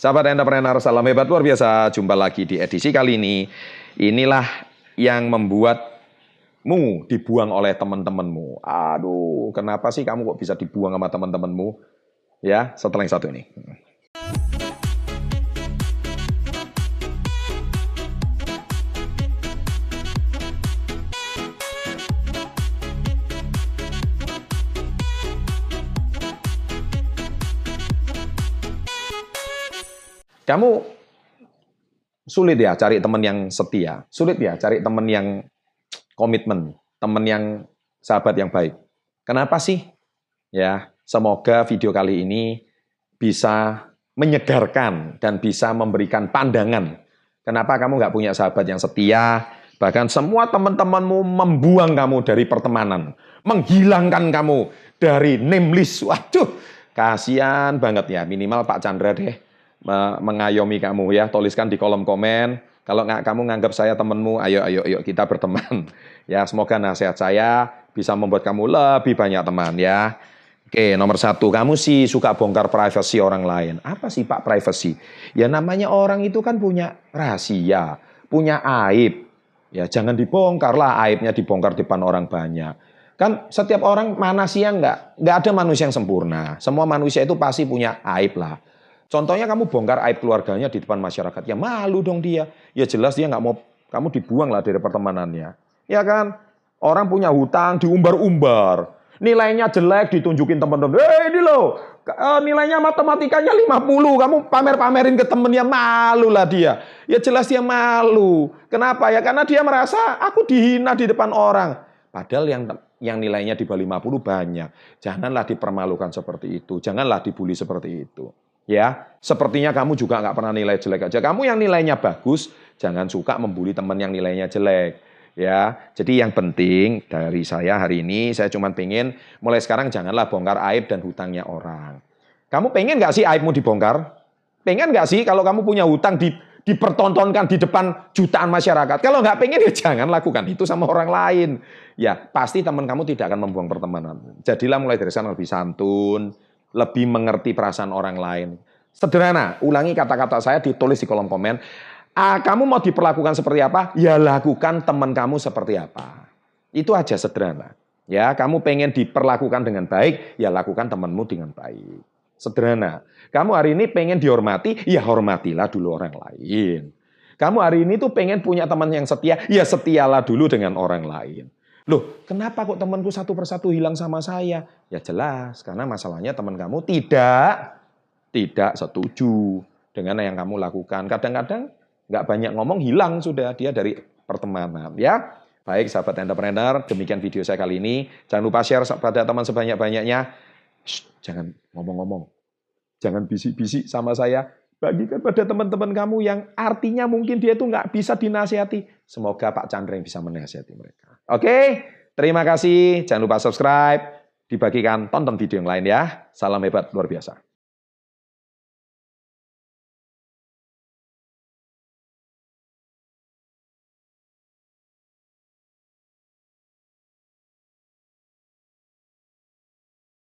Sahabat entrepreneur, salam hebat luar biasa. Jumpa lagi di edisi kali ini. Inilah yang membuatmu dibuang oleh teman-temanmu. Aduh, kenapa sih kamu kok bisa dibuang sama teman-temanmu? Ya, setelah yang satu ini. Kamu sulit ya cari teman yang setia, sulit ya cari teman yang komitmen, teman yang sahabat yang baik. Kenapa sih? Ya, semoga video kali ini bisa menyegarkan dan bisa memberikan pandangan. Kenapa kamu nggak punya sahabat yang setia? Bahkan semua teman-temanmu membuang kamu dari pertemanan, menghilangkan kamu dari name. Waduh, kasihan banget ya. Minimal Pak Chandra deh mengayomi kamu ya. Tuliskan di kolom komen. Kalau nggak kamu nganggap saya temanmu, ayo ayo ayo kita berteman. Ya, semoga nasihat saya bisa membuat kamu lebih banyak teman ya. Oke, nomor satu, kamu sih suka bongkar privasi orang lain. Apa sih Pak privasi? Ya namanya orang itu kan punya rahasia, punya aib. Ya jangan dibongkar lah aibnya dibongkar depan orang banyak. Kan setiap orang mana yang nggak nggak ada manusia yang sempurna. Semua manusia itu pasti punya aib lah. Contohnya kamu bongkar aib keluarganya di depan masyarakat, ya malu dong dia. Ya jelas dia nggak mau kamu dibuang lah dari pertemanannya. Ya kan? Orang punya hutang diumbar-umbar. Nilainya jelek ditunjukin teman-teman. Eh ini loh, eh, nilainya matematikanya 50. Kamu pamer-pamerin ke temennya, malu lah dia. Ya jelas dia malu. Kenapa ya? Karena dia merasa aku dihina di depan orang. Padahal yang yang nilainya di bawah 50 banyak. Janganlah dipermalukan seperti itu. Janganlah dibully seperti itu. Ya, sepertinya kamu juga nggak pernah nilai jelek aja. Kamu yang nilainya bagus, jangan suka membuli teman yang nilainya jelek. Ya, jadi yang penting dari saya hari ini, saya cuma pengen mulai sekarang janganlah bongkar aib dan hutangnya orang. Kamu pengen nggak sih aibmu dibongkar? Pengen nggak sih kalau kamu punya hutang di, dipertontonkan di depan jutaan masyarakat? Kalau nggak pengen ya jangan lakukan itu sama orang lain. Ya, pasti teman kamu tidak akan membuang pertemanan. Jadilah mulai dari sana lebih santun, lebih mengerti perasaan orang lain. Sederhana, ulangi kata-kata saya ditulis di kolom komen. Ah, kamu mau diperlakukan seperti apa? Ya lakukan teman kamu seperti apa. Itu aja sederhana. Ya, kamu pengen diperlakukan dengan baik, ya lakukan temanmu dengan baik. Sederhana. Kamu hari ini pengen dihormati, ya hormatilah dulu orang lain. Kamu hari ini tuh pengen punya teman yang setia, ya setialah dulu dengan orang lain. Loh, kenapa kok temanku satu persatu hilang sama saya? Ya jelas, karena masalahnya teman kamu tidak tidak setuju dengan yang kamu lakukan. Kadang-kadang nggak banyak ngomong, hilang sudah dia dari pertemanan. Ya, baik sahabat entrepreneur, demikian video saya kali ini. Jangan lupa share pada teman sebanyak-banyaknya. Jangan ngomong-ngomong, jangan bisik-bisik sama saya. Bagikan pada teman-teman kamu yang artinya mungkin dia itu nggak bisa dinasihati. Semoga Pak Chandra yang bisa menasihati mereka. Oke, terima kasih. Jangan lupa subscribe. Dibagikan, tonton video yang lain ya. Salam hebat luar biasa.